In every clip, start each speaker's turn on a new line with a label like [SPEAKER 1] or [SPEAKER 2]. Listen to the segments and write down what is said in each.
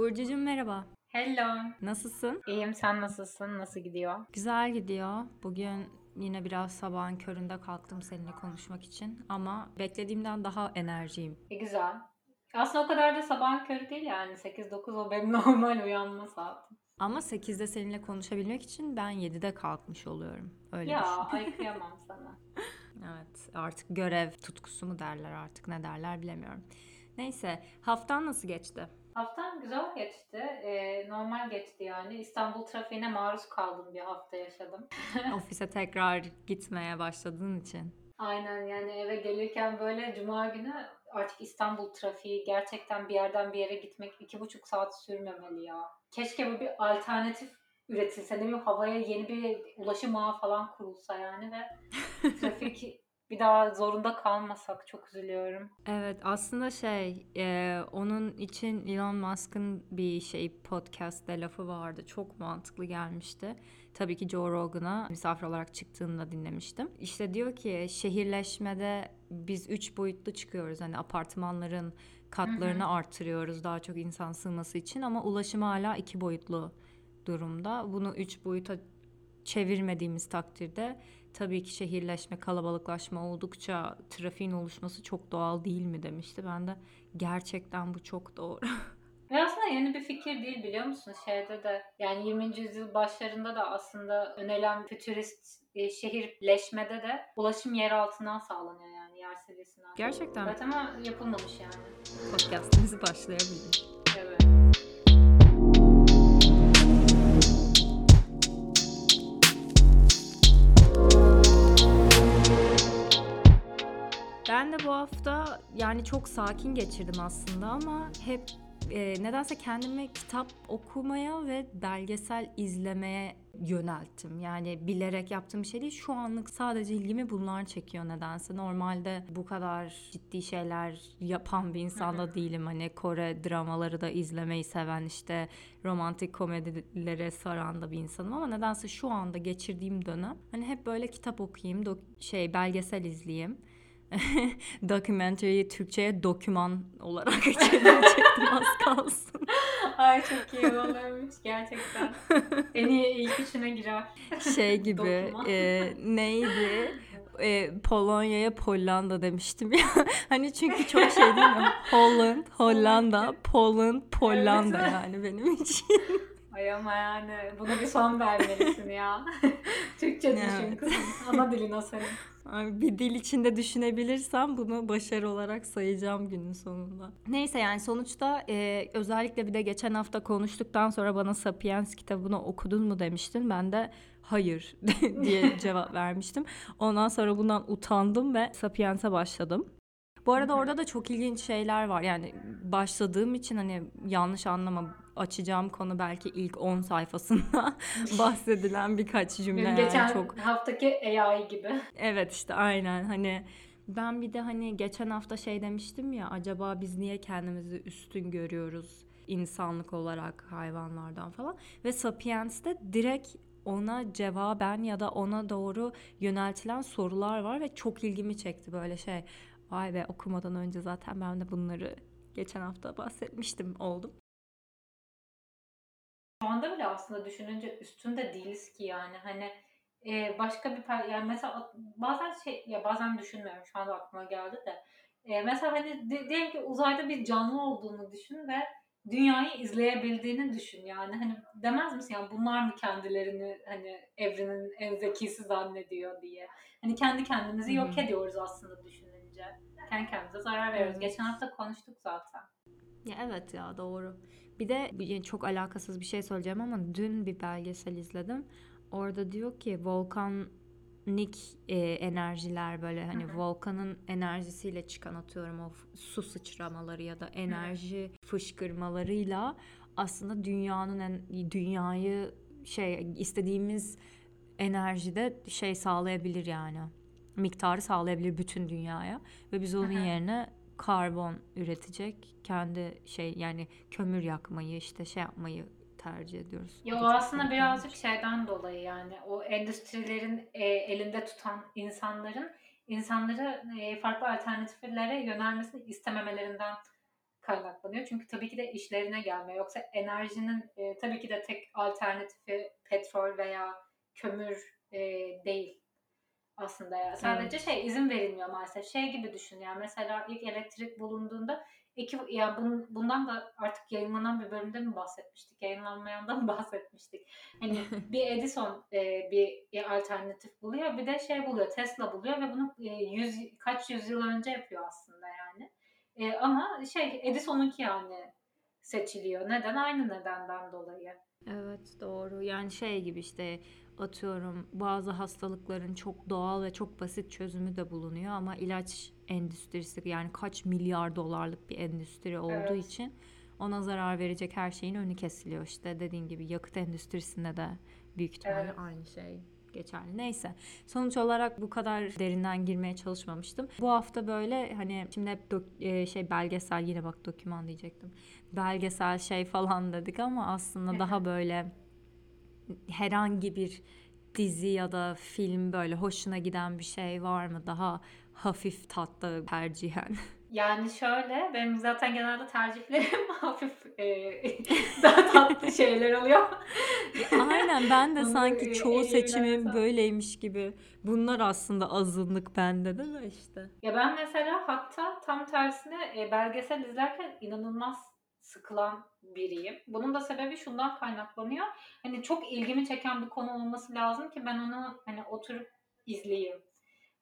[SPEAKER 1] Burcucuğum merhaba.
[SPEAKER 2] Hello.
[SPEAKER 1] Nasılsın?
[SPEAKER 2] İyiyim. Sen nasılsın? Nasıl gidiyor?
[SPEAKER 1] Güzel gidiyor. Bugün yine biraz sabahın köründe kalktım seninle konuşmak için. Ama beklediğimden daha enerjiyim.
[SPEAKER 2] E, güzel. Aslında o kadar da sabahın körü değil yani. 8-9 o benim normal uyanma saatim.
[SPEAKER 1] Ama 8'de seninle konuşabilmek için ben 7'de kalkmış oluyorum. Öyle
[SPEAKER 2] ya
[SPEAKER 1] düşün.
[SPEAKER 2] ay kıyamam sana.
[SPEAKER 1] Evet artık görev tutkusu mu derler artık ne derler bilemiyorum. Neyse haftan nasıl geçti?
[SPEAKER 2] Haftam güzel geçti. Ee, normal geçti yani. İstanbul trafiğine maruz kaldım bir hafta yaşadım.
[SPEAKER 1] Ofise tekrar gitmeye başladığın için.
[SPEAKER 2] Aynen yani eve gelirken böyle cuma günü artık İstanbul trafiği gerçekten bir yerden bir yere gitmek iki buçuk saat sürmemeli ya. Keşke bu bir alternatif üretilse. Ne bileyim havaya yeni bir ulaşım ağı falan kurulsa yani ve trafik bir daha zorunda kalmasak çok üzülüyorum.
[SPEAKER 1] Evet aslında şey e, onun için Elon Musk'ın bir şey podcast'te lafı vardı. Çok mantıklı gelmişti. Tabii ki Joe Rogan'a misafir olarak çıktığında dinlemiştim. İşte diyor ki şehirleşmede biz üç boyutlu çıkıyoruz. Hani apartmanların katlarını artırıyoruz daha çok insan sığması için ama ulaşım hala iki boyutlu durumda. Bunu üç boyuta çevirmediğimiz takdirde tabii ki şehirleşme, kalabalıklaşma oldukça trafiğin oluşması çok doğal değil mi demişti. Ben de gerçekten bu çok doğru.
[SPEAKER 2] Ve aslında yeni bir fikir değil biliyor musun? Şeyde de yani 20. yüzyıl başlarında da aslında önerilen fütürist e, şehirleşmede de ulaşım yer altından sağlanıyor yani yer seviyesinden.
[SPEAKER 1] Gerçekten
[SPEAKER 2] Evet ama yapılmamış yani.
[SPEAKER 1] podcastimizi başlayabiliriz. Ben de bu hafta yani çok sakin geçirdim aslında ama hep e, nedense kendimi kitap okumaya ve belgesel izlemeye yönelttim. Yani bilerek yaptığım bir şey değil. Şu anlık sadece ilgimi bunlar çekiyor nedense. Normalde bu kadar ciddi şeyler yapan bir insan da değilim. Hani Kore dramaları da izlemeyi seven işte romantik komedilere saran da bir insanım ama nedense şu anda geçirdiğim dönem hani hep böyle kitap okuyayım, şey belgesel izleyeyim. Documentary'yi Türkçe'ye doküman olarak çevirecektim az kalsın.
[SPEAKER 2] Ay çok iyi olurmuş gerçekten. En iyi ilk üçüne girer.
[SPEAKER 1] Şey gibi e, neydi? E, Polonya'ya Pollanda demiştim ya. hani çünkü çok şey değil mi? Holland, Hollanda, Poland, Pollanda
[SPEAKER 2] Evet.
[SPEAKER 1] yani benim için.
[SPEAKER 2] Ay ama yani buna bir son vermelisin ya. Türkçe düşün
[SPEAKER 1] Evet.
[SPEAKER 2] kızım. Ana dilin o senin.
[SPEAKER 1] Bir dil içinde düşünebilirsem bunu başarı olarak sayacağım günün sonunda. Neyse yani sonuçta e, özellikle bir de geçen hafta konuştuktan sonra bana Sapiens kitabını okudun mu demiştin. Ben de hayır diye cevap vermiştim. Ondan sonra bundan utandım ve Sapiens'e başladım. Bu arada orada da çok ilginç şeyler var. Yani başladığım için hani yanlış anlama açacağım konu belki ilk 10 sayfasında bahsedilen birkaç cümle. Yani
[SPEAKER 2] geçen
[SPEAKER 1] çok
[SPEAKER 2] haftaki AI gibi.
[SPEAKER 1] Evet işte aynen hani ben bir de hani geçen hafta şey demiştim ya acaba biz niye kendimizi üstün görüyoruz insanlık olarak hayvanlardan falan ve Sapiens'te direkt ona cevaben ya da ona doğru yöneltilen sorular var ve çok ilgimi çekti böyle şey. Vay be okumadan önce zaten ben de bunları geçen hafta bahsetmiştim oldum.
[SPEAKER 2] Şu anda bile aslında düşününce üstünde değiliz ki yani. Hani e, başka bir per- yani mesela bazen şey ya bazen düşünmüyorum şu anda aklıma geldi de. E, mesela hani di- diyelim ki uzayda bir canlı olduğunu düşün ve dünyayı izleyebildiğini düşün. Yani hani demez misin? Yani bunlar mı kendilerini hani evrenin en zekisi zannediyor diye. Hani kendi kendimizi yok ediyoruz aslında düşününce kendi kendimize zarar veriyoruz
[SPEAKER 1] Evet.
[SPEAKER 2] geçen hafta konuştuk zaten
[SPEAKER 1] Ya evet ya doğru. Bir de çok alakasız bir şey söyleyeceğim ama dün bir belgesel izledim. Orada diyor ki volkanik e, enerjiler böyle hani
[SPEAKER 2] Hı hı.
[SPEAKER 1] volkanın enerjisiyle çıkan atıyorum o su sıçramaları ya da enerji fışkırmalarıyla aslında dünyanın en, dünyayı şey istediğimiz enerjide şey sağlayabilir yani. Miktarı sağlayabilir bütün dünyaya ve biz onun yerine karbon üretecek kendi şey yani kömür yakmayı işte şey yapmayı tercih ediyoruz.
[SPEAKER 2] Ya o aslında birazcık şeyden dolayı yani o endüstrilerin e, elinde tutan insanların insanları e, farklı alternatiflere yönelmesini istememelerinden kaynaklanıyor. Çünkü tabii ki de işlerine gelmiyor. Yoksa enerjinin e, tabii ki de tek alternatifi petrol veya kömür e, değil aslında ya. Sadece
[SPEAKER 1] Evet.
[SPEAKER 2] şey izin verilmiyor maalesef. Şey gibi düşün ya mesela ilk elektrik bulunduğunda iki ya bunun, bundan da artık yayınlanan bir bölümde mi bahsetmiştik? Yayınlanmayandan mı bahsetmiştik? Hani bir Edison e, bir, bir alternatif buluyor, bir de şey buluyor, Tesla buluyor ve bunu e, yüz kaç yüzyıl önce yapıyor aslında yani. E, ama şey Edison'unki yani seçiliyor. Neden? Aynı nedenden dolayı.
[SPEAKER 1] Evet doğru. Yani şey gibi işte atıyorum bazı hastalıkların çok doğal ve çok basit çözümü de bulunuyor ama ilaç endüstrisi yani kaç milyar dolarlık bir endüstri olduğu
[SPEAKER 2] Evet.
[SPEAKER 1] için ona zarar verecek her şeyin önü kesiliyor işte dediğin gibi yakıt endüstrisinde de büyük ihtimalle
[SPEAKER 2] Evet.
[SPEAKER 1] aynı şey geçerli. Neyse sonuç olarak bu kadar derinden girmeye çalışmamıştım. Bu hafta böyle hani şimdi hep dok- e, şey belgesel yine bak doküman diyecektim. Belgesel şey falan dedik ama aslında daha böyle herhangi bir dizi ya da film böyle hoşuna giden bir şey var mı? Daha hafif tatlı tercihen.
[SPEAKER 2] Yani şöyle, benim zaten genelde tercihlerim hafif e, daha tatlı şeyler oluyor.
[SPEAKER 1] Aynen ben de sanki çoğu seçimim böyleymiş gibi. Bunlar aslında azınlık bende de de işte.
[SPEAKER 2] Ya ben mesela hatta tam tersine e, belgesel izlerken inanılmaz sıkılan biriyim. Bunun da sebebi şundan kaynaklanıyor. Hani çok ilgimi çeken bir konu olması lazım ki ben onu hani oturup izleyeyim.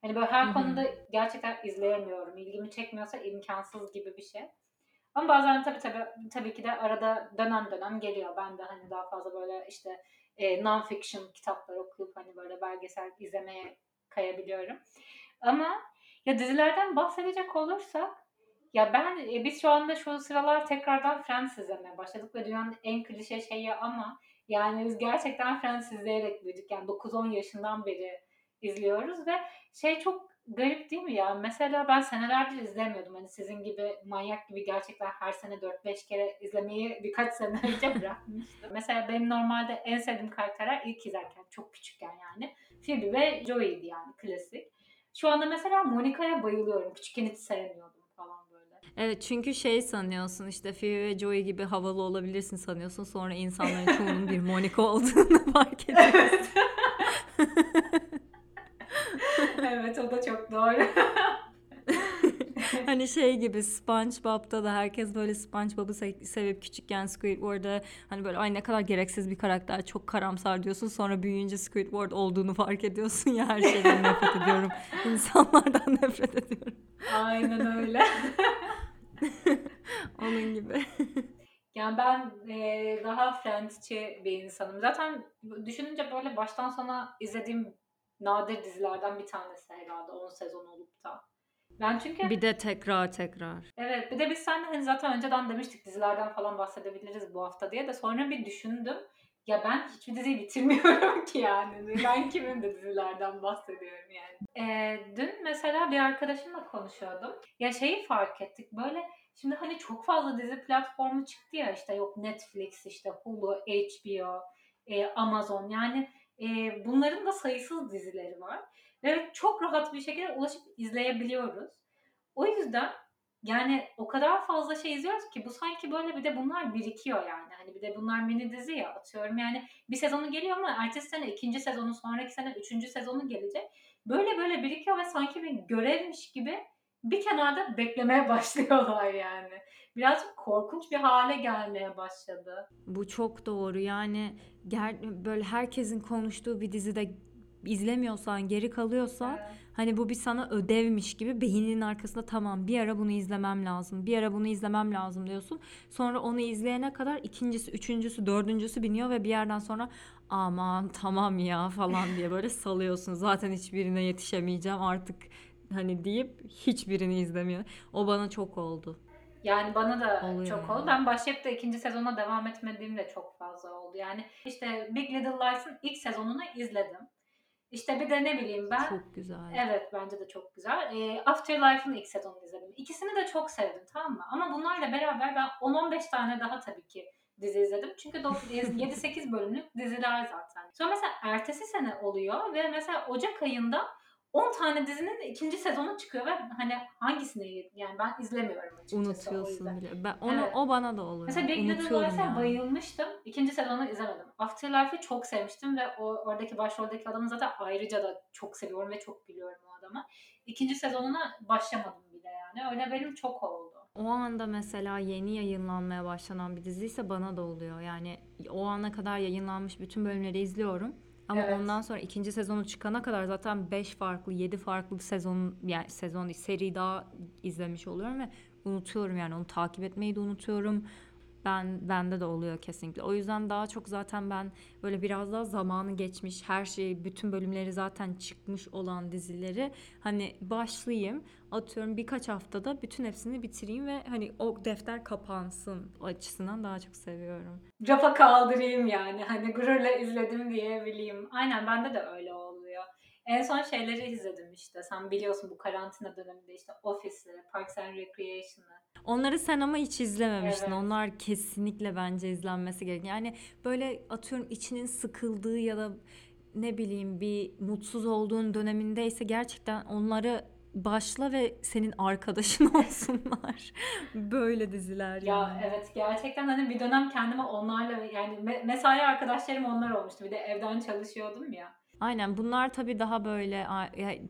[SPEAKER 2] Hani böyle her
[SPEAKER 1] Hı hı.
[SPEAKER 2] konuda gerçekten izleyemiyorum. İlgimi çekmiyorsa imkansız gibi bir şey. Ama bazen tabii tabii tabii ki de arada dönem dönem geliyor. Ben de hani daha fazla böyle işte e, non-fiction kitaplar okuyup hani böyle belgesel izlemeye kayabiliyorum. Ama ya dizilerden bahsedecek olursak ya ben e, biz şu anda şu sıralar tekrardan Friends izlemeye başladık ve dünyanın en klişe şeyi ama yani biz gerçekten Friends izleyerek büyüdük. Yani 9-10 yaşından beri izliyoruz ve şey çok garip değil mi ya? Mesela ben senelerdir izlemiyordum. Hani sizin gibi manyak gibi gerçekten her sene 4-5 kere izlemeyi birkaç sene önce bırakmıştım. Mesela benim normalde en sevdiğim karakterler ilk izlerken çok küçükken yani Phoebe ve Joey'di yani klasik. Şu anda mesela Monica'ya bayılıyorum. Küçükken hiç sevmiyordum.
[SPEAKER 1] Evet çünkü şey sanıyorsun işte Phoebe ve Joey gibi havalı olabilirsin sanıyorsun. Sonra insanların çoğunun bir Monica olduğunu fark ediyorsun.
[SPEAKER 2] evet o da çok doğru.
[SPEAKER 1] Hani şey gibi SpongeBob'da da herkes böyle SpongeBob'u se- sevip küçükken Squidward'a hani böyle ay ne kadar gereksiz bir karakter çok karamsar diyorsun sonra büyüyünce Squidward olduğunu fark ediyorsun ya her şeyden nefret ediyorum. İnsanlardan nefret ediyorum.
[SPEAKER 2] Aynen öyle.
[SPEAKER 1] Onun gibi.
[SPEAKER 2] Yani ben e, daha Friends'çi bir insanım. Zaten düşününce böyle baştan sona izlediğim nadir dizilerden bir tanesi herhalde 10 sezon olup da. Ben çünkü
[SPEAKER 1] Bir de tekrar tekrar.
[SPEAKER 2] evet bir de biz seninle hani zaten önceden demiştik dizilerden falan bahsedebiliriz bu hafta diye de sonra bir düşündüm. Ya ben hiçbir diziyi bitirmiyorum ki yani. Ben kimim de dizilerden bahsediyorum yani. E, dün mesela bir arkadaşımla konuşuyordum. Ya şeyi fark ettik böyle Şimdi hani çok fazla dizi platformu çıktı ya işte yok Netflix işte Hulu, HBO, e, Amazon yani e, bunların da sayısız dizileri var ve çok rahat bir şekilde ulaşıp izleyebiliyoruz. O yüzden yani o kadar fazla şey izliyoruz ki bu sanki böyle bir de bunlar birikiyor yani. Hani bir de bunlar mini dizi ya atıyorum yani bir sezonu geliyor ama ertesi sene ikinci sezonu sonraki sene üçüncü sezonu gelecek. Böyle böyle birikiyor ve sanki bir görevmiş gibi bir kenarda beklemeye başlıyorlar yani. Birazcık korkunç bir hale gelmeye başladı.
[SPEAKER 1] Bu çok doğru. Yani ger- böyle herkesin konuştuğu bir dizide izlemiyorsan, geri kalıyorsan
[SPEAKER 2] Evet.
[SPEAKER 1] hani bu bir sana ödevmiş gibi beyninin arkasında tamam bir ara bunu izlemem lazım. Bir ara bunu izlemem lazım diyorsun. Sonra onu izleyene kadar ikincisi, üçüncüsü, dördüncüsü biniyor ve bir yerden sonra aman tamam ya falan diye böyle salıyorsun. Zaten hiçbirine yetişemeyeceğim artık hani deyip hiçbirini izlemiyor. O bana çok oldu.
[SPEAKER 2] Yani bana da
[SPEAKER 1] Oluyor
[SPEAKER 2] çok oldu. Ben başlayıp da ikinci sezona devam etmediğim de çok fazla oldu. Yani işte Big Little Lies'ın ilk sezonunu izledim. İşte bir de ne bileyim ben
[SPEAKER 1] Çok güzel.
[SPEAKER 2] Evet bence de çok güzel. E, Afterlife'ın ilk sezonunu izledim. İkisini de çok sevdim tamam mı? Ama bunlarla beraber ben 10-15 tane daha tabii ki dizi izledim. Çünkü dok- 7-8 bölümlük diziler zaten. Sonra mesela ertesi sene oluyor ve mesela Ocak ayında 10 tane dizinin ikinci sezonu çıkıyor ve hani hangisini yani ben izlemiyorum açıkçası
[SPEAKER 1] Unutuyorsun bile. Ben onu
[SPEAKER 2] Evet.
[SPEAKER 1] o bana da oluyor.
[SPEAKER 2] Mesela Big Little Lies'e bayılmıştım. İkinci sezonu izlemedim. Afterlife'ı çok sevmiştim ve o oradaki başroldeki adamı zaten ayrıca da çok seviyorum ve çok biliyorum o adamı. İkinci sezonuna başlamadım bile yani. Öyle benim çok oldu.
[SPEAKER 1] O anda mesela yeni yayınlanmaya başlanan bir diziyse bana da oluyor. Yani o ana kadar yayınlanmış bütün bölümleri izliyorum. Ama
[SPEAKER 2] Evet.
[SPEAKER 1] ondan sonra ikinci sezonu çıkana kadar zaten 5 farklı, 7 farklı sezon yani sezon seri daha izlemiş oluyorum ve unutuyorum yani onu takip etmeyi de unutuyorum. Ben bende de oluyor kesinlikle. O yüzden daha çok zaten ben böyle biraz daha zamanı geçmiş, her şey, bütün bölümleri zaten çıkmış olan dizileri hani başlayayım, atıyorum birkaç haftada bütün hepsini bitireyim ve hani o defter kapansın açısından daha çok seviyorum.
[SPEAKER 2] Rafa kaldırayım yani. Hani gururla izledim diyebileyim. Aynen bende de öyle oluyor. En son şeyleri izledim işte. Sen biliyorsun bu karantina döneminde işte Office'i, Parks and Recreation'ı.
[SPEAKER 1] Onları sen ama hiç izlememiştin.
[SPEAKER 2] Evet.
[SPEAKER 1] Onlar kesinlikle bence izlenmesi gereken. Yani böyle atıyorum içinin sıkıldığı ya da ne bileyim bir mutsuz olduğun dönemindeyse gerçekten onları başla ve senin arkadaşın olsunlar. Böyle diziler
[SPEAKER 2] Ya
[SPEAKER 1] yani.
[SPEAKER 2] evet gerçekten hani bir dönem kendime onlarla yani me- mesai arkadaşlarım onlar olmuştu. Bir de evden çalışıyordum ya.
[SPEAKER 1] Aynen bunlar tabii daha böyle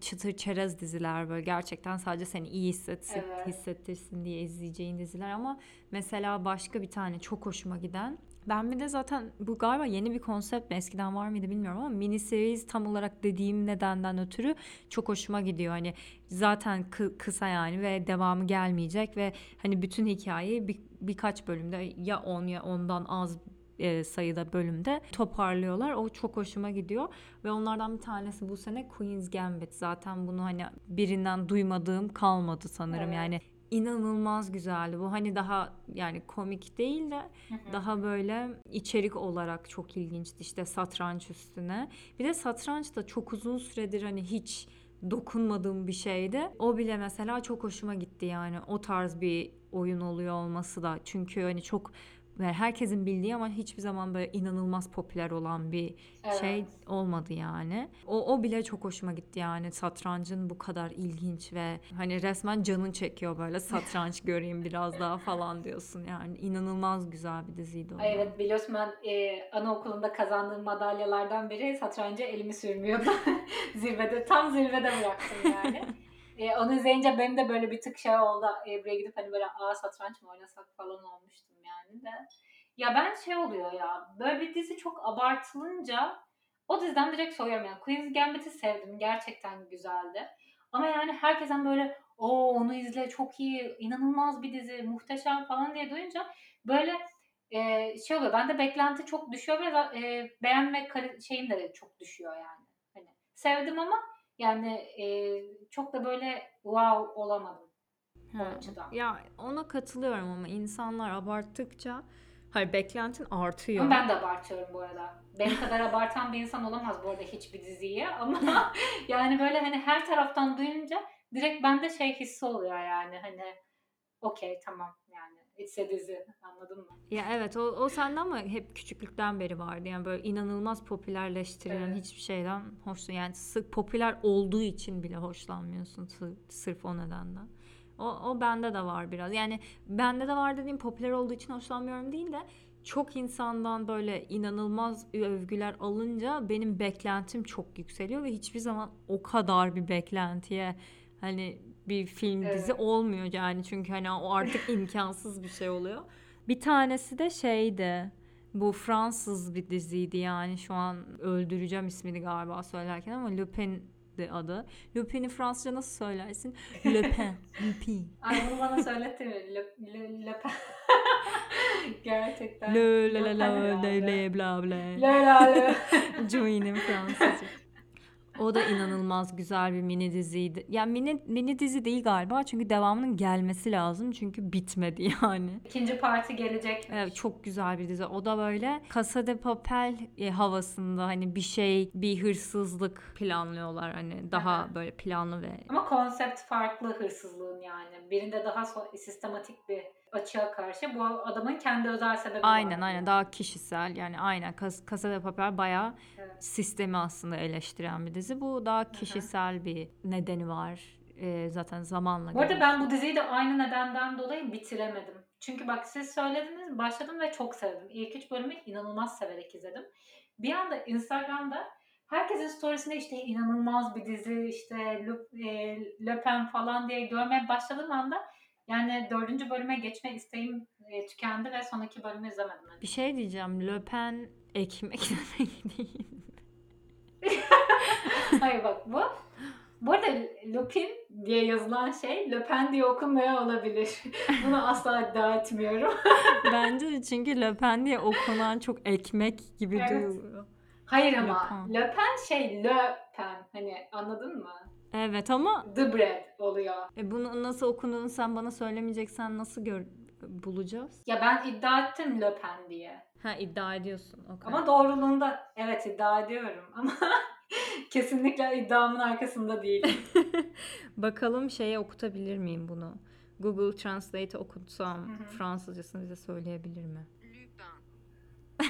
[SPEAKER 1] çıtır çerez diziler böyle gerçekten sadece seni iyi hissetsin,
[SPEAKER 2] Evet.
[SPEAKER 1] hissettirsin diye izleyeceğin diziler ama mesela başka bir tane çok hoşuma giden ben bir de zaten bu galiba yeni bir konsept mi eskiden var mıydı bilmiyorum ama mini series tam olarak dediğim nedenden ötürü çok hoşuma gidiyor. Hani zaten kı- kısa yani ve devamı gelmeyecek ve hani bütün hikayeyi bir, birkaç bölümde ya 10 ya ondan az e, sayıda bölümde toparlıyorlar. O çok hoşuma gidiyor. Ve onlardan bir tanesi bu sene Queen's Gambit. Zaten bunu hani birinden duymadığım kalmadı sanırım.
[SPEAKER 2] Evet.
[SPEAKER 1] Yani inanılmaz güzeldi. Bu hani daha yani komik değil de
[SPEAKER 2] Hı hı.
[SPEAKER 1] daha böyle içerik olarak çok ilginçti. İşte satranç üstüne. Bir de satranç da çok uzun süredir hani hiç dokunmadığım bir şeydi. O bile mesela çok hoşuma gitti yani. O tarz bir oyun oluyor olması da. Çünkü hani çok yani herkesin bildiği ama hiçbir zaman böyle inanılmaz popüler olan bir şey
[SPEAKER 2] Evet.
[SPEAKER 1] olmadı yani. O, o bile çok hoşuma gitti yani satrancın bu kadar ilginç ve hani resmen canın çekiyor böyle satranç göreyim biraz daha falan diyorsun yani. inanılmaz güzel bir diziydi o.
[SPEAKER 2] Evet biliyorsun ben e, anaokulunda kazandığım madalyalardan biri satranca elimi sürmüyordu. zirvede, tam zirvede bıraktım yani. E, onu izleyince benim de böyle bir tık şey oldu. E, buraya gidip hani böyle aa satranç mı oynasak falan olmuştum yani de. Ya ben şey oluyor ya böyle bir dizi çok abartılınca o diziden direkt soğuyorum yani. Queen's Gambit'i sevdim. Gerçekten güzeldi. Ama yani herkesten böyle o onu izle çok iyi, inanılmaz bir dizi, muhteşem falan diye duyunca böyle e, şey oluyor. Bende beklenti çok düşüyor ve e, beğenme şeyim de çok düşüyor yani. Hani sevdim ama yani e, çok da böyle wow olamadım o
[SPEAKER 1] Ha,
[SPEAKER 2] açıdan.
[SPEAKER 1] Ya ona katılıyorum ama insanlar abarttıkça hayır beklentin artıyor.
[SPEAKER 2] Ama ben de abartıyorum bu arada. Benim kadar abartan bir insan olamaz bu arada hiçbir diziyi ama yani böyle hani her taraftan duyunca direkt bende şey hissi oluyor yani hani okey tamam yani it's a dizi anladın mı?
[SPEAKER 1] Ya evet o, o sende ama hep küçüklükten beri vardı. Yani böyle inanılmaz popülerleştirilen
[SPEAKER 2] Evet.
[SPEAKER 1] hiçbir şeyden hoşlan yani sırf popüler olduğu için bile hoşlanmıyorsun sı- sırf o nedenden. O, o bende de var biraz. Yani bende de var dediğim popüler olduğu için hoşlanmıyorum değil de çok insandan böyle inanılmaz övgüler alınca benim beklentim çok yükseliyor ve hiçbir zaman o kadar bir beklentiye hani bir film dizi
[SPEAKER 2] Evet.
[SPEAKER 1] olmuyor yani çünkü hani o artık imkansız bir şey oluyor. Bir tanesi de şeydi. Bu Fransız bir diziydi yani şu an öldüreceğim ismini galiba söylerken ama Lupin'di adı. Lupin'i Fransızca nasıl söylersin? Lupin. Lupin.
[SPEAKER 2] Ay bunu bana söyletti mi? Le, le, le, Gerçekten.
[SPEAKER 1] Le la la la le le bla bla.
[SPEAKER 2] Le la le.
[SPEAKER 1] Joey'nin Fransızca. O da inanılmaz güzel bir mini diziydi. Yani mini mini dizi değil galiba çünkü devamının gelmesi lazım çünkü bitmedi yani.
[SPEAKER 2] İkinci parti gelecek.
[SPEAKER 1] Evet, çok güzel bir dizi. O da böyle Casa de Papel e, havasında hani bir şey, bir hırsızlık planlıyorlar hani daha
[SPEAKER 2] Aha.
[SPEAKER 1] böyle planlı ve
[SPEAKER 2] Ama konsept farklı hırsızlığın yani. Birinde daha so- sistematik bir açığa karşı. Bu adamın kendi özel sebebi
[SPEAKER 1] Aynen
[SPEAKER 2] var.
[SPEAKER 1] aynen daha kişisel yani aynen Kas Casa de Papel bayağı
[SPEAKER 2] Evet.
[SPEAKER 1] sistemi aslında eleştiren bir dizi. Bu daha kişisel bir nedeni var. Ee, zaten zamanla
[SPEAKER 2] Bu arada ben bu diziyi de aynı nedenden dolayı bitiremedim. Çünkü bak siz söylediniz başladım ve çok sevdim. İlk üç bölümü inanılmaz severek izledim. Bir anda Instagram'da herkesin storiesinde işte inanılmaz bir dizi işte Le, e, Le Pen falan diye görmeye başladığım anda yani dördüncü bölüme geçme isteğim e, tükendi ve son iki bölümü izlemedim.
[SPEAKER 1] Bir şey diyeceğim. Le Pen ekmek demek değil.
[SPEAKER 2] Hayır bak bu bu arada Lupin diye yazılan şey Le Pen diye okunmaya olabilir. Bunu asla iddia etmiyorum.
[SPEAKER 1] Bence çünkü Le Pen diye okunan çok ekmek gibi
[SPEAKER 2] Evet.
[SPEAKER 1] duyuluyor.
[SPEAKER 2] Hayır ama
[SPEAKER 1] Pen.
[SPEAKER 2] Le Pen şey Le Pen hani anladın mı?
[SPEAKER 1] Evet ama
[SPEAKER 2] The bread oluyor.
[SPEAKER 1] e, bunu nasıl okunduğunu sen bana söylemeyeceksen nasıl gör bulacağız?
[SPEAKER 2] Ya ben iddia ettim Le Pen diye.
[SPEAKER 1] Ha iddia ediyorsun. Okay.
[SPEAKER 2] Ama doğruluğunda evet iddia ediyorum ama kesinlikle iddiamın arkasında değilim.
[SPEAKER 1] Bakalım şeye okutabilir miyim bunu? Google Translate okutsam. Fransızcasını bize söyleyebilir mi?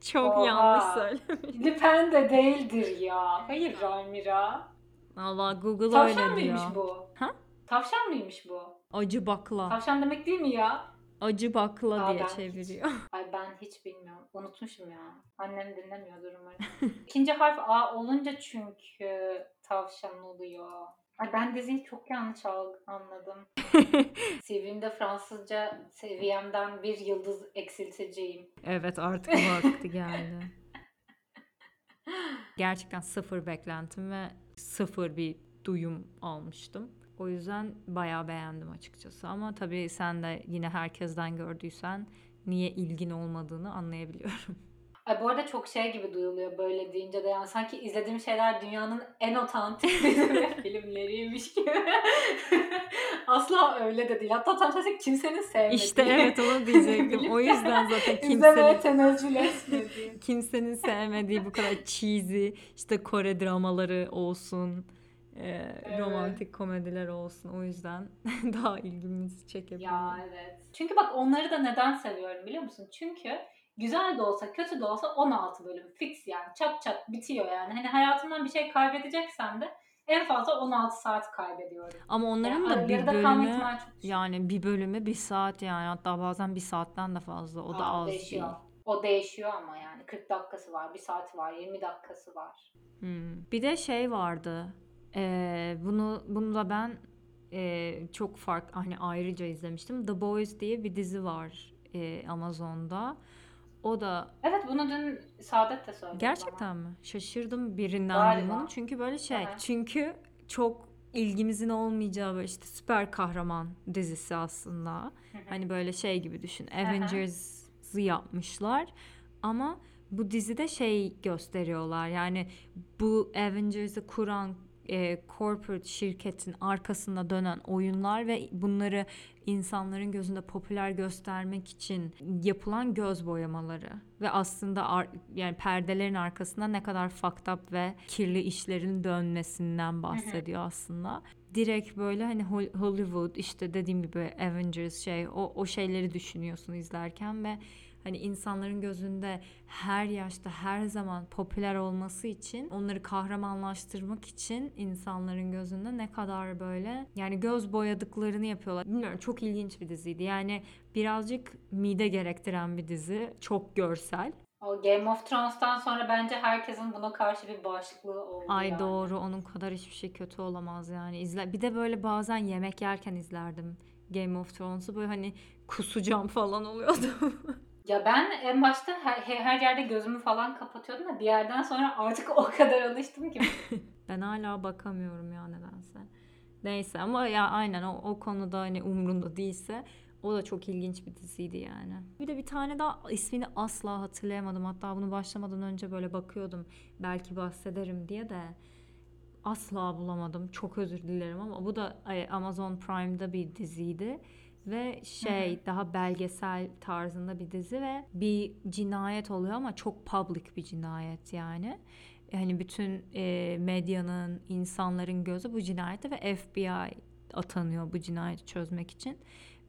[SPEAKER 1] Çok
[SPEAKER 2] Oha.
[SPEAKER 1] yanlış söylemiş.
[SPEAKER 2] Le Pen de değildir ya. Hayır Ramira.
[SPEAKER 1] Allah Google
[SPEAKER 2] Tavşan
[SPEAKER 1] öyle
[SPEAKER 2] mıymış
[SPEAKER 1] diyor.
[SPEAKER 2] bu?
[SPEAKER 1] Ha?
[SPEAKER 2] Tavşan mıymış bu?
[SPEAKER 1] Acı bakla.
[SPEAKER 2] Tavşan demek değil mi ya?
[SPEAKER 1] Acı bakla
[SPEAKER 2] Aa,
[SPEAKER 1] diye çeviriyor.
[SPEAKER 2] Ay ben hiç bilmiyorum. Unutmuşum ya. Annem dinlemiyordur umarım. İkinci harf A olunca çünkü tavşan oluyor. Ay ben diziyi çok yanlış anladım. CV'mde Fransızca seviyemden bir yıldız eksilteceğim.
[SPEAKER 1] evet artık vakti geldi. Gerçekten sıfır beklentim ve sıfır bir duyum almıştım. O yüzden bayağı beğendim açıkçası. Ama tabii sen de yine herkesten gördüysen niye ilgin olmadığını anlayabiliyorum.
[SPEAKER 2] Ay bu arada çok şey gibi duyuluyor böyle deyince de yani sanki izlediğim şeyler dünyanın en otantik filmleriymiş gibi. Asla öyle de değil. Hatta tam tersi kimsenin sevmediği.
[SPEAKER 1] İşte evet onu diyecektim. O yüzden zaten kimsenin
[SPEAKER 2] tenezzül etmediği.
[SPEAKER 1] kimsenin sevmediği bu kadar cheesy işte Kore dramaları olsun, e,
[SPEAKER 2] Evet.
[SPEAKER 1] romantik komediler olsun. O yüzden daha ilgimizi çekebiliyor.
[SPEAKER 2] Ya evet. Çünkü bak onları da neden seviyorum biliyor musun? Çünkü güzel de olsa kötü de olsa 16 bölüm fix yani çat çat bitiyor yani. Hani hayatımdan bir şey kaybedeceksem de en fazla 16 saat kaybediyorum.
[SPEAKER 1] Ama onların
[SPEAKER 2] Yani
[SPEAKER 1] da bir bölümü yani bir bölümü bir saat yani hatta bazen bir saatten de fazla. O da
[SPEAKER 2] Aa,
[SPEAKER 1] az
[SPEAKER 2] değişiyor.
[SPEAKER 1] değil.
[SPEAKER 2] O değişiyor ama yani 40 dakikası var, 1 saati var, 20 dakikası var.
[SPEAKER 1] Hmm. Bir de şey vardı. Ee, bunu bunu da ben e, çok fark hani ayrıca izlemiştim. The Boys diye bir dizi var e, Amazon'da. O da
[SPEAKER 2] Evet bunu dün Saadet de söyledi
[SPEAKER 1] gerçekten
[SPEAKER 2] bana.
[SPEAKER 1] mi? Şaşırdım birinden
[SPEAKER 2] Galiba.
[SPEAKER 1] duymanın. Çünkü böyle şey.
[SPEAKER 2] Aha.
[SPEAKER 1] Çünkü çok ilgimizin olmayacağı böyle işte süper kahraman dizisi aslında.
[SPEAKER 2] Hı hı.
[SPEAKER 1] Hani böyle şey gibi düşün. Avengers'ı yapmışlar. Ama bu dizide şey gösteriyorlar. Yani bu Avengers'ı kuran e, corporate şirketin arkasında dönen oyunlar ve bunları insanların gözünde popüler göstermek için yapılan göz boyamaları ve aslında ar- yani perdelerin arkasında ne kadar fucked up ve kirli işlerin dönmesinden bahsediyor aslında. Direkt böyle hani Hol- Hollywood işte dediğim gibi Avengers şey o o şeyleri düşünüyorsun izlerken ve hani insanların gözünde her yaşta her zaman popüler olması için onları kahramanlaştırmak için insanların gözünde ne kadar böyle yani göz boyadıklarını yapıyorlar. Bilmiyorum çok ilginç bir diziydi. Yani birazcık mide gerektiren bir dizi. Çok görsel.
[SPEAKER 2] O Game of Thrones'tan sonra bence herkesin buna karşı bir bağışıklığı oldu
[SPEAKER 1] Ay
[SPEAKER 2] yani.
[SPEAKER 1] doğru onun kadar hiçbir şey kötü olamaz yani. İzle bir de böyle bazen yemek yerken izlerdim Game of Thrones'u böyle hani kusacağım falan oluyordu.
[SPEAKER 2] Ya ben en başta her, her yerde gözümü falan kapatıyordum da bir yerden sonra artık o kadar alıştım ki.
[SPEAKER 1] Ben hala bakamıyorum ya nedense. Neyse ama ya aynen o, o konuda hani umrunda değilse o da çok ilginç bir diziydi yani. Bir de bir tane daha ismini asla hatırlayamadım. Hatta bunu başlamadan önce böyle bakıyordum. Belki bahsederim diye de asla bulamadım. Çok özür dilerim ama bu da Amazon Prime'da bir diziydi. Ve şey daha belgesel tarzında bir dizi ve bir cinayet oluyor ama çok public bir cinayet yani. Yani bütün e, medyanın, insanların gözü bu cinayette ve FBI atanıyor bu cinayeti çözmek için.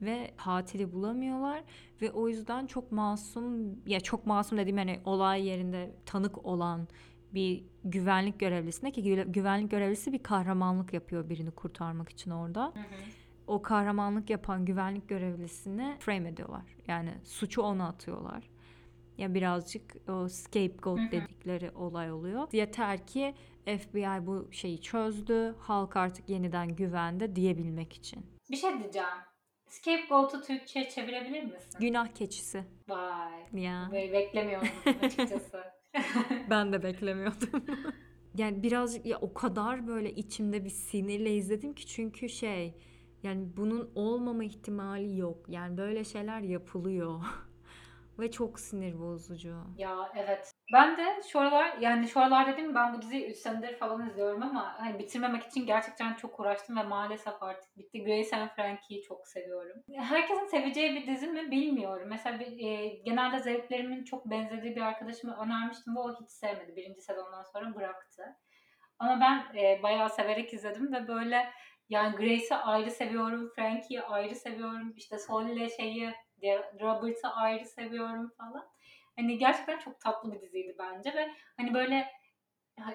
[SPEAKER 1] ve katili bulamıyorlar ve o yüzden çok masum ya çok masum dediğim hani olay yerinde tanık olan bir güvenlik görevlisine ki gü- güvenlik görevlisi bir kahramanlık yapıyor birini kurtarmak için orada.
[SPEAKER 2] Hı hı.
[SPEAKER 1] O kahramanlık yapan güvenlik görevlisini frame ediyorlar. Yani suçu ona atıyorlar. Ya birazcık o scapegoat
[SPEAKER 2] Hı hı.
[SPEAKER 1] dedikleri olay oluyor. Yeter ki FBI bu şeyi çözdü. Halk artık yeniden güvende diyebilmek için.
[SPEAKER 2] Bir şey diyeceğim. Scapegoat'u Türkçe'ye çevirebilir misin?
[SPEAKER 1] Günah keçisi.
[SPEAKER 2] Vay.
[SPEAKER 1] Ya.
[SPEAKER 2] Böyle beklemiyordum açıkçası.
[SPEAKER 1] Ben de beklemiyordum. yani birazcık ya o kadar böyle içimde bir sinirle izledim ki çünkü şey yani bunun olmama ihtimali yok. Yani böyle şeyler yapılıyor. Ve çok sinir bozucu.
[SPEAKER 2] Ya evet. Ben de şu aralar yani şu aralar dedim ben bu diziyi 3 senedir falan izliyorum ama hani bitirmemek için gerçekten çok uğraştım ve maalesef artık bitti. Grace and Frankie'yi çok seviyorum. Herkesin seveceği bir dizi mi bilmiyorum. Mesela bir, e, genelde zevklerimin çok benzediği bir arkadaşıma önermiştim ve o hiç sevmedi. Birinci sezondan sonra bıraktı. Ama ben e, bayağı severek izledim ve böyle yani Grace'i ayrı seviyorum, Frankie'yi ayrı seviyorum, işte Sol'le şeyi, Robert'ı ayrı seviyorum falan. Hani gerçekten çok tatlı bir diziydi bence ve hani böyle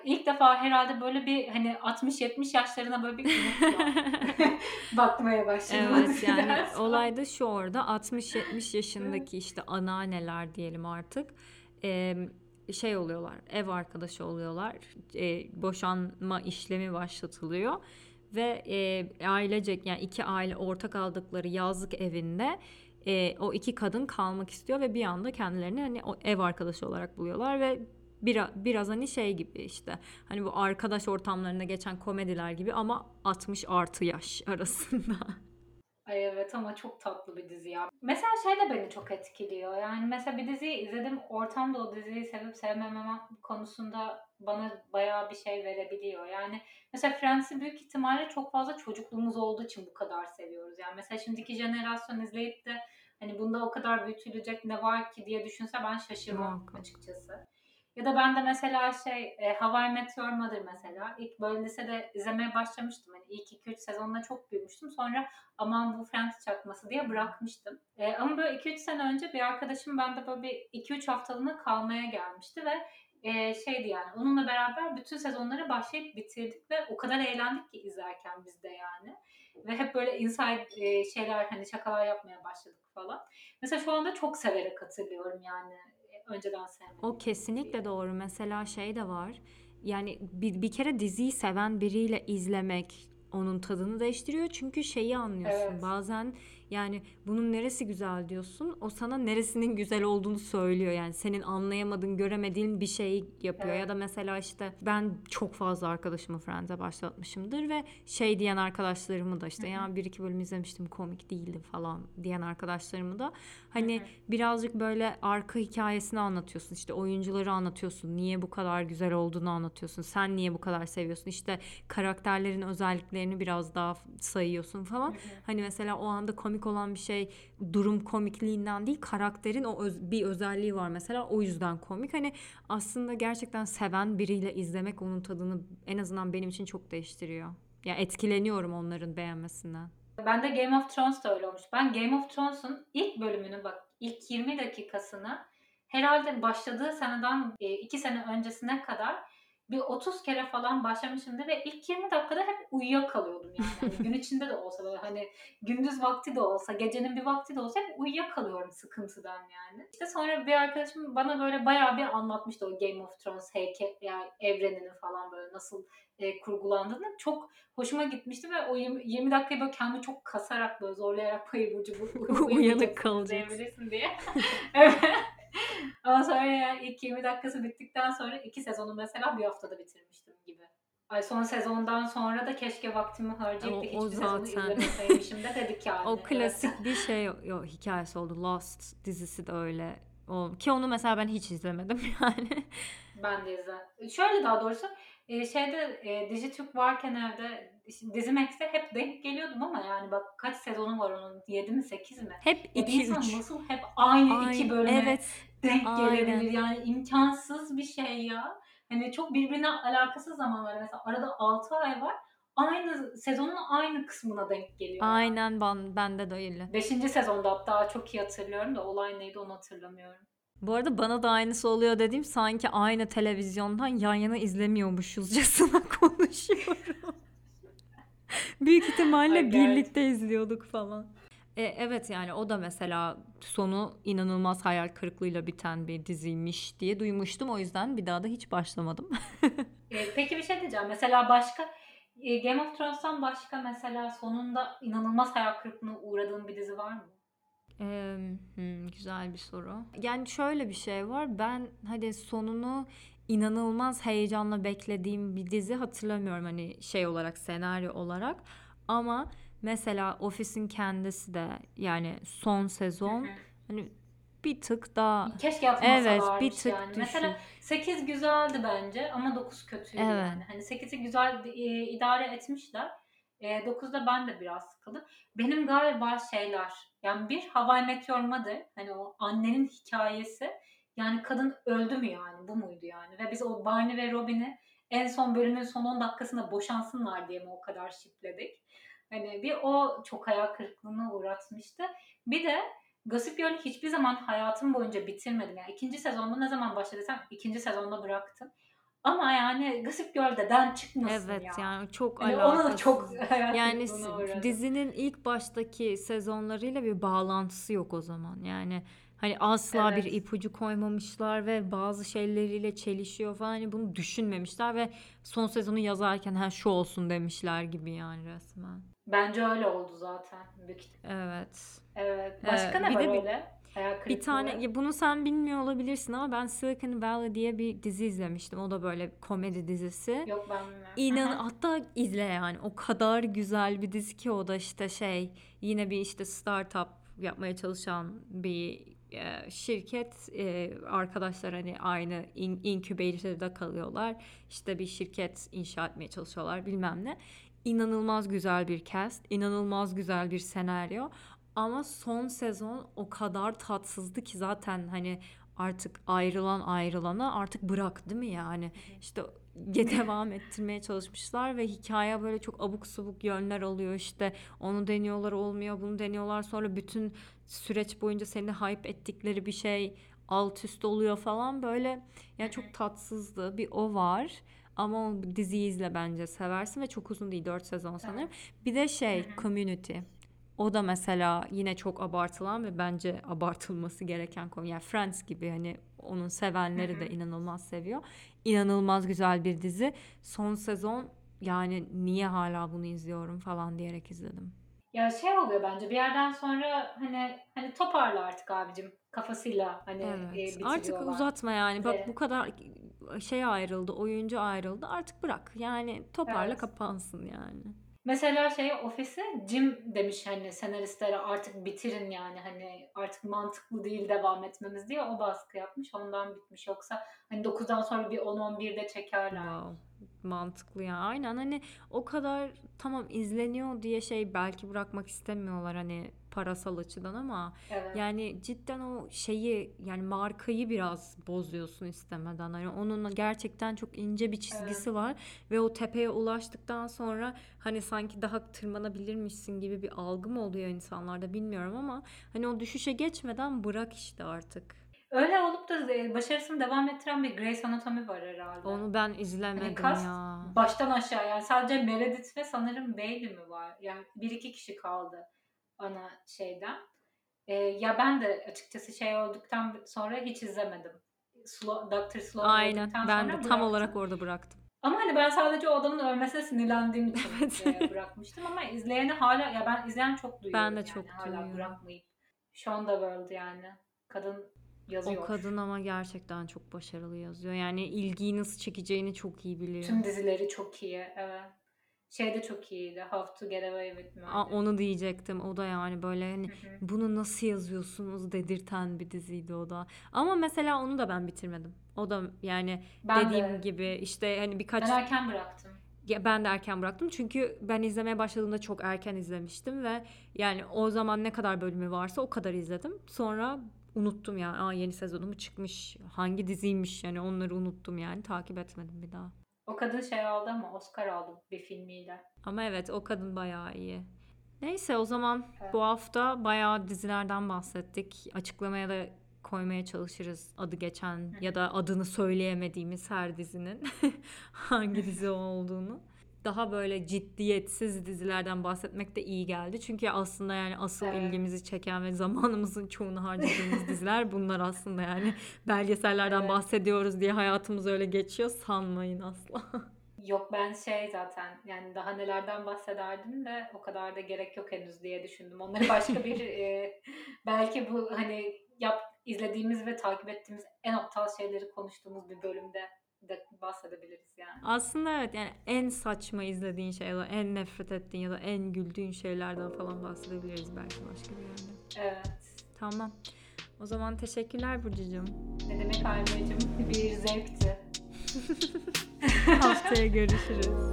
[SPEAKER 2] ilk defa herhalde böyle bir hani 60-70 yaşlarına böyle bir bakmaya başladım.
[SPEAKER 1] Evet yani olay da şu orada 60-70 yaşındaki işte anneanneler diyelim artık e, şey oluyorlar ev arkadaşı oluyorlar e, boşanma işlemi başlatılıyor ve e, ailecek yani iki aile ortak aldıkları yazlık evinde e, o iki kadın kalmak istiyor ve bir anda kendilerini hani o ev arkadaşı olarak buluyorlar ve biraz, biraz hani şey gibi işte hani bu arkadaş ortamlarında geçen komediler gibi ama 60 artı yaş arasında.
[SPEAKER 2] Ay evet ama çok tatlı bir dizi ya. Mesela şey de beni çok etkiliyor. Yani mesela bir diziyi izledim. Ortam da o diziyi sevip sevmemem konusunda bana bayağı bir şey verebiliyor. Yani mesela Friends'i büyük ihtimalle çok fazla çocukluğumuz olduğu için bu kadar seviyoruz. Yani mesela şimdiki jenerasyon izleyip de hani bunda o kadar büyütülecek ne var ki diye düşünse ben şaşırmam açıkçası. Ya da ben de mesela şey e, How I Met Your Mother mesela ilk böyle lisede izlemeye başlamıştım. Hani ilk 2-3 sezonda çok büyümüştüm. Sonra aman bu Friends çakması diye bırakmıştım. E, ama böyle 2-3 sene önce bir arkadaşım bende böyle bir 2-3 haftalığına kalmaya gelmişti ve e, şeydi yani onunla beraber bütün sezonları başlayıp bitirdik ve o kadar eğlendik ki izlerken biz de yani. Ve hep böyle inside e, şeyler hani şakalar yapmaya başladık falan. Mesela şu anda çok severek hatırlıyorum yani önceden sevmedim.
[SPEAKER 1] O kesinlikle doğru. Mesela şey de var. Yani bir, bir kere diziyi seven biriyle izlemek onun tadını değiştiriyor. Çünkü şeyi anlıyorsun.
[SPEAKER 2] Evet.
[SPEAKER 1] Bazen yani bunun neresi güzel diyorsun. O sana neresinin güzel olduğunu söylüyor. Yani senin anlayamadığın, göremediğin bir şey yapıyor.
[SPEAKER 2] Evet.
[SPEAKER 1] Ya da mesela işte ben çok fazla arkadaşımı Friends'e başlatmışımdır ve şey diyen arkadaşlarımı da işte
[SPEAKER 2] Hı hı.
[SPEAKER 1] ya bir iki bölüm izlemiştim komik değildi falan diyen arkadaşlarımı da hani birazcık böyle arka hikayesini anlatıyorsun. İşte oyuncuları anlatıyorsun. Niye bu kadar güzel olduğunu anlatıyorsun. Sen niye bu kadar seviyorsun? İşte karakterlerin özelliklerini biraz daha sayıyorsun falan. Hani mesela o anda komik olan bir şey durum komikliğinden değil karakterin o öz- bir özelliği var mesela o yüzden komik. Hani aslında gerçekten seven biriyle izlemek onun tadını en azından benim için çok değiştiriyor. Ya etkileniyorum onların beğenmesinden.
[SPEAKER 2] Ben de Game of Thrones da öyle olmuş. Ben Game of Thrones'un ilk bölümünü bak ilk 20 dakikasını herhalde başladığı seneden 2 sene öncesine kadar bir 30 kere falan başlamışımdır ve ilk 20 dakikada hep uyuyakalıyordum yani. Hani gün içinde de olsa böyle hani gündüz vakti de olsa, gecenin bir vakti de olsa hep uyuyakalıyorum sıkıntıdan yani. İşte sonra bir arkadaşım bana böyle bayağı bir anlatmıştı o Game of Thrones heykel yani evrenini falan böyle nasıl e, kurgulandığını. Çok hoşuma gitmişti ve o 20, 20 dakikayı böyle kendimi çok kasarak böyle zorlayarak hayır Burcu bu
[SPEAKER 1] Uyanık kalacaksın.
[SPEAKER 2] diye. evet. Ama sonra yani ilk 20 dakikası bittikten sonra iki sezonu mesela bir haftada bitirmiştim gibi. Ay son sezondan sonra da keşke vaktimi harcayıp da
[SPEAKER 1] O-
[SPEAKER 2] hiçbir
[SPEAKER 1] o
[SPEAKER 2] sezonu
[SPEAKER 1] zaten.
[SPEAKER 2] izlemeseymişim de dedik yani.
[SPEAKER 1] O klasik bir şey yo, hikayesi oldu. Lost dizisi de öyle. O, ki onu mesela ben hiç izlemedim yani.
[SPEAKER 2] Ben de izledim. Şöyle daha doğrusu e, şeyde e, Dijitürk varken evde işte Dizimax'te hep denk geliyordum ama yani bak kaç sezonu var onun 7 mi 8 mi?
[SPEAKER 1] Hep
[SPEAKER 2] Ya bir insan
[SPEAKER 1] 2-3.
[SPEAKER 2] nasıl hep aynı iki bölüme
[SPEAKER 1] Evet.
[SPEAKER 2] Denk
[SPEAKER 1] aynen.
[SPEAKER 2] gelebilir yani imkansız bir şey ya. Hani çok birbirine alakasız zamanlar mesela arada 6 ay var. aynı sezonun aynı kısmına denk geliyor.
[SPEAKER 1] Aynen ben, bende de öyle.
[SPEAKER 2] Beşinci sezonda hatta çok iyi hatırlıyorum da olay neydi onu hatırlamıyorum.
[SPEAKER 1] Bu arada bana da aynısı oluyor dediğim sanki aynı televizyondan yan yana izlemiyormuşuzcasına konuşuyorum. Büyük ihtimalle
[SPEAKER 2] Ay,
[SPEAKER 1] birlikte izliyorduk falan. E, evet yani o da mesela sonu inanılmaz hayal kırıklığıyla biten bir diziymiş diye duymuştum. O yüzden bir daha da hiç başlamadım.
[SPEAKER 2] Ee, peki bir şey diyeceğim. Mesela başka e, Game of Thrones'tan başka mesela sonunda inanılmaz hayal kırıklığına uğradığın bir dizi var mı?
[SPEAKER 1] Hmm, güzel bir soru. Yani şöyle bir şey var. Ben hadi sonunu inanılmaz heyecanla beklediğim bir dizi hatırlamıyorum hani şey olarak senaryo olarak. Ama mesela Office'in kendisi de yani son sezon hani bir tık daha
[SPEAKER 2] Keşke
[SPEAKER 1] evet
[SPEAKER 2] yapmasalarmış
[SPEAKER 1] bir tık
[SPEAKER 2] yani.
[SPEAKER 1] düşün.
[SPEAKER 2] Mesela 8 güzeldi bence ama 9 kötüydü
[SPEAKER 1] Evet.
[SPEAKER 2] yani. Hani 8'i güzel e, idare etmişler. E, 9'da ben de biraz sıkıldım. Benim galiba şeyler yani bir Hawaii Meteor Mother hani o annenin hikayesi yani kadın öldü mü yani bu muydu yani ve biz o Barney ve Robin'i en son bölümün son 10 dakikasında boşansınlar diye mi o kadar şipledik. Hani bir o çok hayal kırıklığına uğratmıştı. Bir de Gossip Girl'ü hiçbir zaman hayatım boyunca bitirmedim. Yani ikinci sezonda ne zaman başladıysam ikinci sezonda bıraktım. Ama yani Gossip Girl'den çıkmasın
[SPEAKER 1] Evet
[SPEAKER 2] ya.
[SPEAKER 1] yani çok
[SPEAKER 2] Hani ona da
[SPEAKER 1] alakasız.
[SPEAKER 2] çok
[SPEAKER 1] Yani dizinin ilk baştaki sezonlarıyla bir bağlantısı yok o zaman. Yani hani asla bir
[SPEAKER 2] Evet.
[SPEAKER 1] ipucu koymamışlar ve bazı şeyleriyle çelişiyor falan. Hani bunu düşünmemişler ve son sezonu yazarken ha şu olsun demişler gibi yani resmen.
[SPEAKER 2] Bence öyle oldu zaten. Büyük.
[SPEAKER 1] Evet.
[SPEAKER 2] Evet. Başka
[SPEAKER 1] Ee,
[SPEAKER 2] ne
[SPEAKER 1] bir
[SPEAKER 2] var
[SPEAKER 1] bir-
[SPEAKER 2] öyle?
[SPEAKER 1] Bir
[SPEAKER 2] kırıklığı.
[SPEAKER 1] tane ya bunu sen bilmiyor olabilirsin ama ben Silicon Valley diye bir dizi izlemiştim. O da böyle komedi dizisi.
[SPEAKER 2] Yok ben bilmiyorum.
[SPEAKER 1] İnan hatta izle yani o kadar güzel bir dizi ki o da işte şey yine bir işte startup yapmaya çalışan bir e, şirket e, arkadaşlar hani aynı in, incubator'da kalıyorlar işte bir şirket inşa etmeye çalışıyorlar bilmem ne inanılmaz güzel bir cast inanılmaz güzel bir senaryo. Ama son sezon o kadar tatsızdı ki zaten hani artık ayrılan ayrılana artık bırak değil mi yani işte devam ettirmeye çalışmışlar ve hikaye böyle çok abuk subuk yönler alıyor. İşte onu deniyorlar olmuyor bunu deniyorlar. Sonra bütün süreç boyunca seni hype ettikleri bir şey alt üst oluyor falan. Böyle yani çok tatsızdı. Bir o var ama o diziyi izle bence seversin ve çok uzun değil 4 sezon sanırım bir de şey Community o da mesela yine çok abartılan ve bence abartılması gereken konu. Yani Friends gibi hani onun sevenleri de inanılmaz seviyor. İnanılmaz güzel bir dizi. Son sezon yani niye hala bunu izliyorum falan diyerek izledim.
[SPEAKER 2] Ya şey oluyor bence bir yerden sonra hani hani toparla artık abicim kafasıyla hani e,
[SPEAKER 1] Evet.
[SPEAKER 2] bitiriyorlar.
[SPEAKER 1] Artık uzatma yani. Bak bu kadar şey ayrıldı, oyuncu ayrıldı. Artık bırak. Yani toparla
[SPEAKER 2] Evet.
[SPEAKER 1] kapansın yani.
[SPEAKER 2] Mesela şey ofisi Jim demiş hani senaristlere artık bitirin yani hani artık mantıklı değil devam etmemiz diye o baskı yapmış ondan bitmiş yoksa hani 9'dan sonra bir 10-11'de çekerler.
[SPEAKER 1] Wow. Mantıklı ya. Aynen hani o kadar tamam izleniyor diye şey belki bırakmak istemiyorlar hani parasal açıdan ama
[SPEAKER 2] Evet.
[SPEAKER 1] yani cidden o şeyi yani markayı biraz bozuyorsun istemeden. Hani onun gerçekten çok ince bir çizgisi var ve o tepeye ulaştıktan sonra hani sanki daha tırmanabilirmişsin gibi bir algı mı oluyor insanlarda bilmiyorum ama hani o düşüşe geçmeden bırak işte artık.
[SPEAKER 2] Öyle olup da başarısını devam ettiren bir Grey's Anatomy var herhalde.
[SPEAKER 1] Onu ben
[SPEAKER 2] Hani
[SPEAKER 1] izlemedim
[SPEAKER 2] cast
[SPEAKER 1] ya.
[SPEAKER 2] baştan aşağı yani sadece Meredith ve sanırım Bailey mi var? Yani bir iki kişi kaldı ana şeyden. Ee, ya ben de açıkçası şey olduktan sonra hiç izlemedim. Slo Dr. Sloan
[SPEAKER 1] Aynen. Ben de tam
[SPEAKER 2] bıraktım.
[SPEAKER 1] olarak orada bıraktım.
[SPEAKER 2] Ama hani ben sadece o adamın ölmesine sinirlendiğim için
[SPEAKER 1] Evet.
[SPEAKER 2] e, bırakmıştım ama izleyeni hala ya ben izleyen çok duyuyorum
[SPEAKER 1] Ben de
[SPEAKER 2] yani
[SPEAKER 1] çok
[SPEAKER 2] hala
[SPEAKER 1] duyuyorum.
[SPEAKER 2] bırakmayıp. Shonda World yani. Kadın yazıyor.
[SPEAKER 1] O kadın ama gerçekten çok başarılı yazıyor. Yani ilgiyi nasıl çekeceğini çok iyi biliyor.
[SPEAKER 2] Tüm dizileri çok iyi. Evet. Şey de çok iyiydi. How to Get Away with Murder.
[SPEAKER 1] Aa, onu diyecektim. O da yani böyle hani
[SPEAKER 2] Hı hı.
[SPEAKER 1] bunu nasıl yazıyorsunuz dedirten bir diziydi o da. Ama mesela onu da ben bitirmedim. O da yani
[SPEAKER 2] Ben
[SPEAKER 1] dediğim
[SPEAKER 2] de.
[SPEAKER 1] gibi işte hani birkaç
[SPEAKER 2] Ben erken bıraktım.
[SPEAKER 1] Ya ben de erken bıraktım çünkü ben izlemeye başladığımda çok erken izlemiştim ve yani o zaman ne kadar bölümü varsa o kadar izledim. Sonra unuttum yani. Aa yeni sezonu mu çıkmış? Hangi diziymiş? Yani onları unuttum yani. Takip etmedim bir daha.
[SPEAKER 2] O kadın şey aldı ama Oscar aldı bir filmiyle.
[SPEAKER 1] Ama evet o kadın bayağı iyi. Neyse o zaman
[SPEAKER 2] Evet.
[SPEAKER 1] bu hafta bayağı dizilerden bahsettik. Açıklamaya da koymaya çalışırız adı geçen ya da adını söyleyemediğimiz her dizinin hangi dizi olduğunu. Daha böyle ciddiyetsiz dizilerden bahsetmek de iyi geldi. Çünkü aslında yani asıl
[SPEAKER 2] Evet.
[SPEAKER 1] ilgimizi çeken ve zamanımızın çoğunu harcadığımız diziler bunlar aslında yani. Belgesellerden
[SPEAKER 2] Evet.
[SPEAKER 1] bahsediyoruz diye hayatımız öyle geçiyor sanmayın asla.
[SPEAKER 2] Yok ben şey zaten yani daha nelerden bahsederdim de o kadar da gerek yok henüz diye düşündüm. Onları başka bir e, belki bu hani yap izlediğimiz ve takip ettiğimiz en aptal şeyleri konuştuğumuz bir bölümde de bahsedebiliriz yani.
[SPEAKER 1] Aslında evet yani en saçma izlediğin şey ya da en nefret ettiğin ya da en güldüğün şeylerden falan bahsedebiliriz belki başka bir yerde.
[SPEAKER 2] Evet.
[SPEAKER 1] Tamam. O zaman teşekkürler Burcucuğum.
[SPEAKER 2] Ne demek Almeyciğim? Bir zevkti.
[SPEAKER 1] Haftaya görüşürüz.